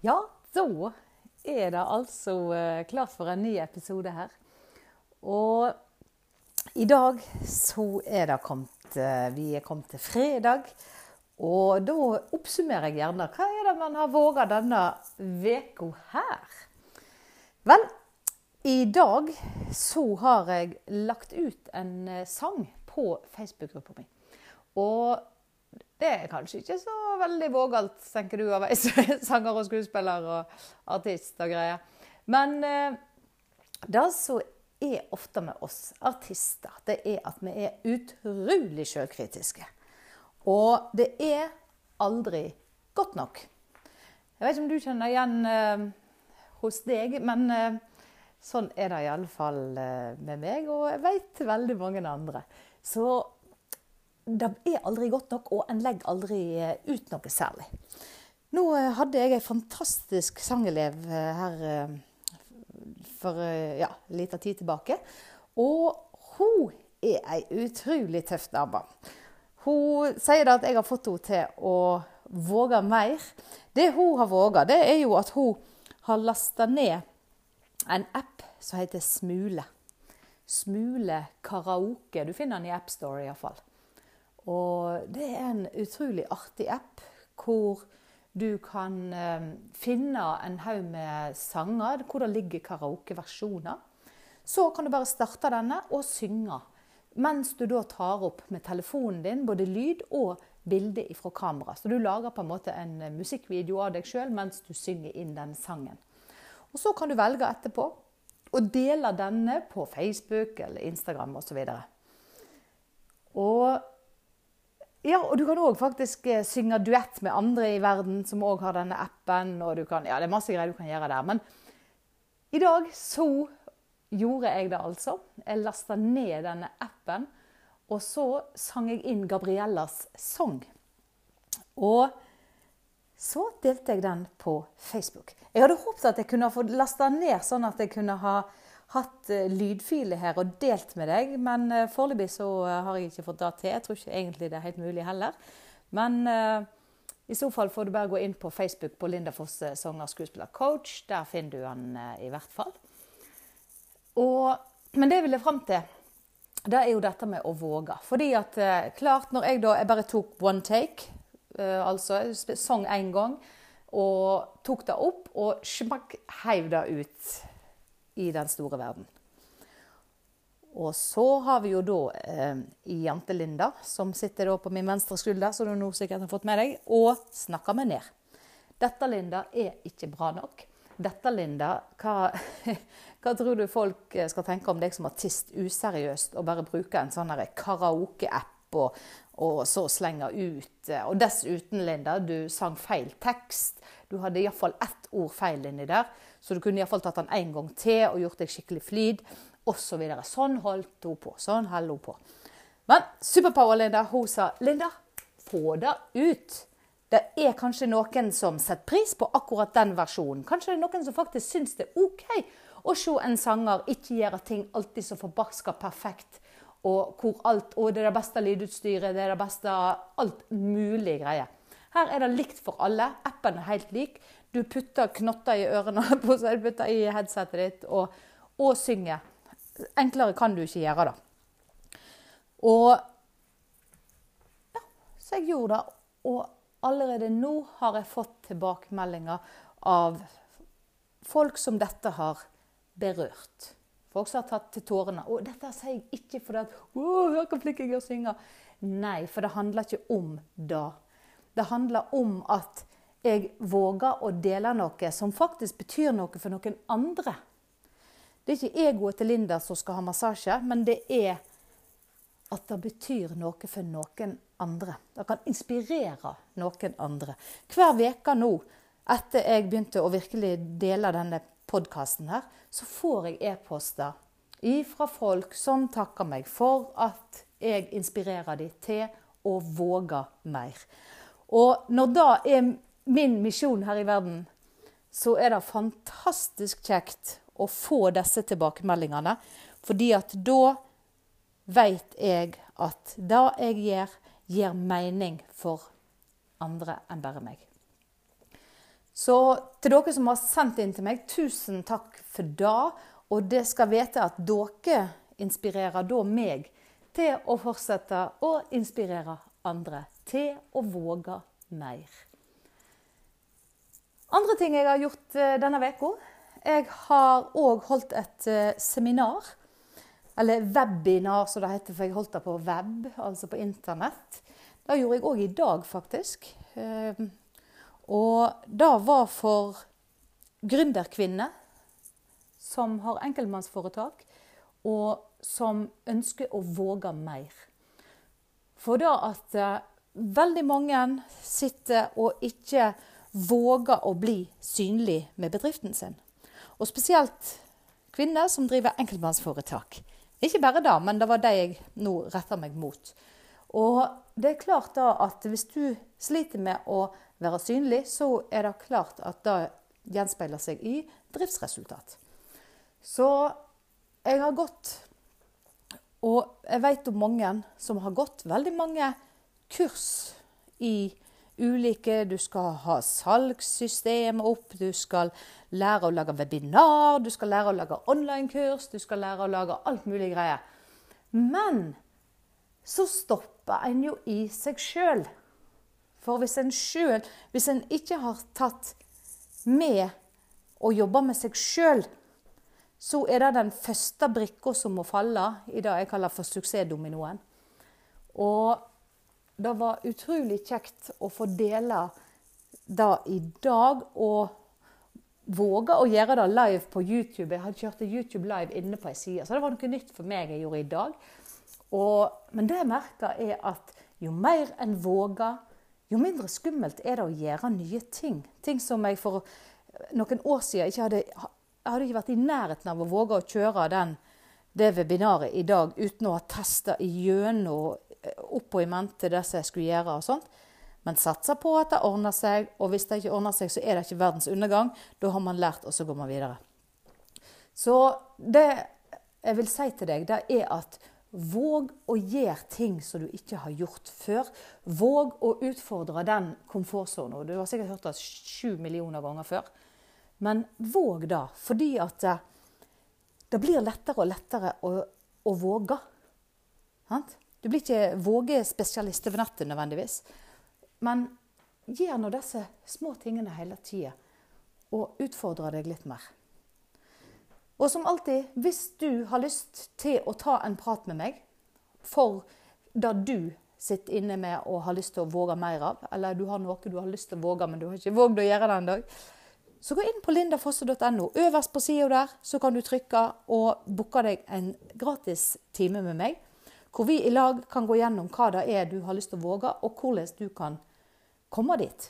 Ja, da er det altså eh, klart for en ny episode her. Og i dag så er det kommet eh, Vi er kommet til fredag. Og da oppsummerer jeg gjerne hva er det man har våga denne veka her. Vel, i dag så har jeg lagt ut en eh, sang på Facebook-gruppa mi. Og det er kanskje ikke så veldig vågalt, tenker du, av ei sanger og skuespiller og artist og greier. Men eh, det som er ofte med oss artister, det er at vi er utrolig sjølkritiske. Og det er aldri godt nok. Jeg vet ikke om du kjenner igjen eh, hos deg, men eh, sånn er det iallfall eh, med meg, og jeg vet veldig mange andre. Så det er aldri godt nok, og en legger aldri eh, ut noe særlig. Nå eh, hadde jeg en fantastisk sangelev eh, her for ja, av tid tilbake. Og hun er ei utrolig tøff dame. Hun sier at jeg har fått henne til å våge mer. Det hun har våga, det er jo at hun har lasta ned en app som heter Smule. Smule karaoke. Du finner den i AppStore iallfall. Og det er en utrolig artig app hvor du kan eh, finne en haug med sanger hvor det ligger karaokeversjoner. Så kan du bare starte denne og synge. Mens du da tar opp med telefonen din både lyd og bilde fra kamera. Så du lager på en måte en musikkvideo av deg sjøl mens du synger inn den sangen. Og Så kan du velge etterpå å dele denne på Facebook eller Instagram osv. Og, så ja, og du kan òg faktisk eh, synge duett med andre i verden som òg har denne appen. og kan, ja, Det er masse greier du kan gjøre der. Men i dag så gjorde jeg det altså. Jeg lasta ned denne appen, og så sang jeg inn Gabriellas sang. Og så delte jeg den på Facebook. Jeg hadde håpet at jeg kunne få lasta ned, sånn at jeg kunne ha hatt uh, lydfiler her og delt med deg, men uh, foreløpig så uh, har jeg ikke fått det til. Jeg tror ikke egentlig det er helt mulig heller. Men i så fall får du bare gå inn på Facebook på Linda Fosse sanger, skuespiller, coach. Der finner du han i hvert fall. Og, men det jeg ville fram til, det er jo dette med å våge. Fordi at klart, når jeg da jeg bare tok one take, altså sang én gang, og tok det opp og smakk heiv det ut i den store verden. Og så har vi jo da eh, Jante-Linda, som sitter på min venstre skulder, som du nå sikkert har fått med deg, og snakker meg ned. Dette, Linda, er ikke bra nok. Dette, Linda, hva, hva tror du folk eh, skal tenke om deg som artist useriøst og bare bruker en sånn karaoke-app og, og, så slenger ut eh, Og dessuten, Linda, du sang feil tekst. Du hadde iallfall ett ord feil inni der. Så du kunne iallfall tatt den en gang til og gjort deg skikkelig flid. Og så sånn holdt hun på. Sånn holdt hun på. Men Superpower-Linda hun sa Linda, få det ut. Det er kanskje noen som setter pris på akkurat den versjonen. Kanskje det er noen som faktisk syns det er OK å se en sanger ikke gjøre ting alltid så forbaska perfekt. Og hvor alt, og det er det beste lydutstyret, det er det beste alt mulig greier. Her er det likt for alle. Appen er helt lik. Du putter knotter i ørene på seg, putter i headsetet ditt og, og synger. Enklere kan du ikke gjøre det. Og ja, så jeg gjorde det. Og allerede nå har jeg fått tilbakemeldinger av folk som dette har berørt. Folk som har tatt til tårene. Og dette sier jeg ikke fordi at hør hvor flink jeg er å synge. Nei, for det handler ikke om det. Det handler om at jeg våger å dele noe som faktisk betyr noe for noen andre. Det er ikke egoet til Linda som skal ha massasje, men det er at det betyr noe for noen andre. Det kan inspirere noen andre. Hver uke nå, etter jeg begynte å virkelig dele denne podkasten så får jeg e-poster fra folk som takker meg for at jeg inspirerer dem til å våge mer. Og når da er min misjon her i verden, så er det fantastisk kjekt å få disse tilbakemeldingene. Fordi at da veit jeg at det jeg gjør, gir mening for andre enn bare meg. Så til dere som har sendt inn til meg, tusen takk for det. Og det skal vite at dere inspirerer da meg til å fortsette å inspirere andre til å våge mer. Andre ting jeg har gjort eh, denne uka. Jeg har òg holdt et eh, seminar. Eller webinar, som det heter, for jeg holdt det på web, altså på internett. Det gjorde jeg òg i dag, faktisk. Eh, og det var for gründerkvinner som har enkeltmannsforetak, og som ønsker å våge mer. For da at eh, veldig mange sitter og ikke våger å bli synlig med bedriften sin. Og spesielt kvinner som driver enkeltmannsforetak. Ikke bare da, men det var det jeg nå retter meg mot. Og det er klart da at hvis du sliter med å være synlig, så er det klart at det gjenspeiler seg i driftsresultat. Så jeg har gått Og jeg vet om mange som har gått veldig mange kurs i ulike Du skal ha salgssystemet opp, du skal lære å lage webinar, du skal lære å lage online-kurs, du skal lære å lage alt mulig greier. Men så stopper en jo i seg sjøl. For hvis en sjøl Hvis en ikke har tatt med å jobbe med seg sjøl, så er det den første brikka som må falle i det jeg kaller for suksessdominoen. Og det var utrolig kjekt å få dele det i dag. og våge å gjøre det live på YouTube. Jeg hadde kjørt YouTube live inne på ei side, så det var noe nytt for meg jeg gjorde i dag. Og, men det jeg merker, er at jo mer en våger, jo mindre skummelt er det å gjøre nye ting. Ting som jeg for noen år siden ikke hadde jeg hadde ikke vært i nærheten av å våge å kjøre den, det webinaret i dag uten å ha testa igjennom eh, opp og i mente det som jeg skulle gjøre. og sånt. Men satser på at det ordner seg, og hvis det ikke ordner seg, så er det ikke verdens undergang. Da har man lært, og så går man videre. Så det jeg vil si til deg, det er at våg å gjøre ting som du ikke har gjort før. Våg å utfordre den komfortsona. Du har sikkert hørt det sju millioner ganger før. Men våg det, fordi at det, det blir lettere og lettere å, å våge. Du blir ikke vågespesialist over natten nødvendigvis. Men gjør nå disse små tingene hele tida, og utfordre deg litt mer. Og som alltid, hvis du har lyst til å ta en prat med meg for det du sitter inne med og har lyst til å våge mer av, eller du har noe du har lyst til å våge, men du har ikke våget å gjøre det en dag, så gå inn på lindafosse.no. Øverst på sida der så kan du trykke og booke deg en gratis time med meg. Hvor vi i lag kan gå gjennom hva det er du har lyst til å våge, og hvordan du kan komme dit.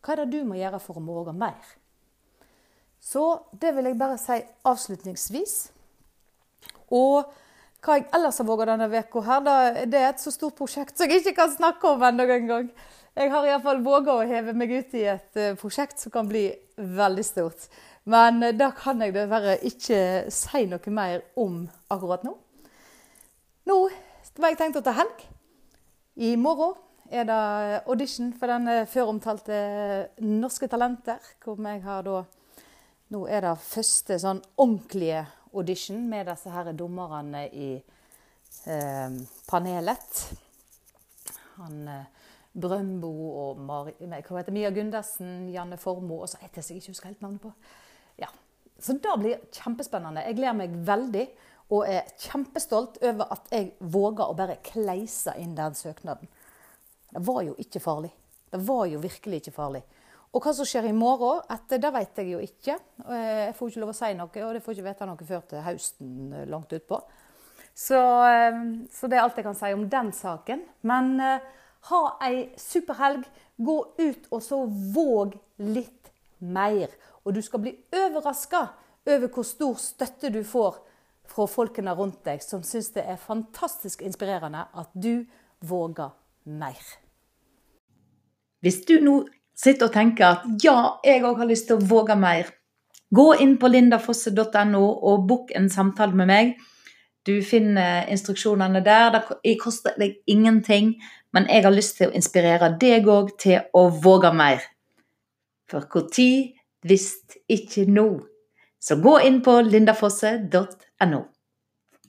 Hva er det du må gjøre for å våge mer? Så det vil jeg bare si avslutningsvis. Og hva jeg ellers har våget denne uka her, det er et så stort prosjekt som jeg ikke kan snakke om ennå engang. Jeg har iallfall våga å heve meg ut i et eh, prosjekt som kan bli veldig stort. Men eh, da kan jeg dessverre ikke si noe mer om akkurat nå. Nå var jeg tenkt å ta helg. I morgen er det audition for den føromtalte Norske Talenter. Hvor jeg har da Nå er det første sånn ordentlige audition med disse her dommerne i eh, panelet. Han eh, Brøndbo og Mari, hva heter Mia Gundersen, Janne Formoe og så et jeg ikke husker helt navnet på. Ja. Så det blir kjempespennende. Jeg gleder meg veldig og er kjempestolt over at jeg våga å bare kleise inn den søknaden. Det var jo ikke farlig. Det var jo virkelig ikke farlig. Og hva som skjer i morgen, etter, det vet jeg jo ikke. Jeg får ikke lov å si noe, og det får ikke vite noe før til høsten eh, langt utpå. Så, eh, så det er alt jeg kan si om den saken. Men eh, ha ei superhelg. Gå ut og så våg litt mer. Og du skal bli overraska over hvor stor støtte du får fra folkene rundt deg, som syns det er fantastisk inspirerende at du våger mer. Hvis du nå sitter og tenker at ja, jeg òg har lyst til å våge mer, gå inn på lindafosse.no og book en samtale med meg. Du finner instruksjonene der. Det koster deg ingenting. Men jeg har lyst til å inspirere deg òg til å våge mer. For når visst ikke nå. Så gå inn på lindafosse.no.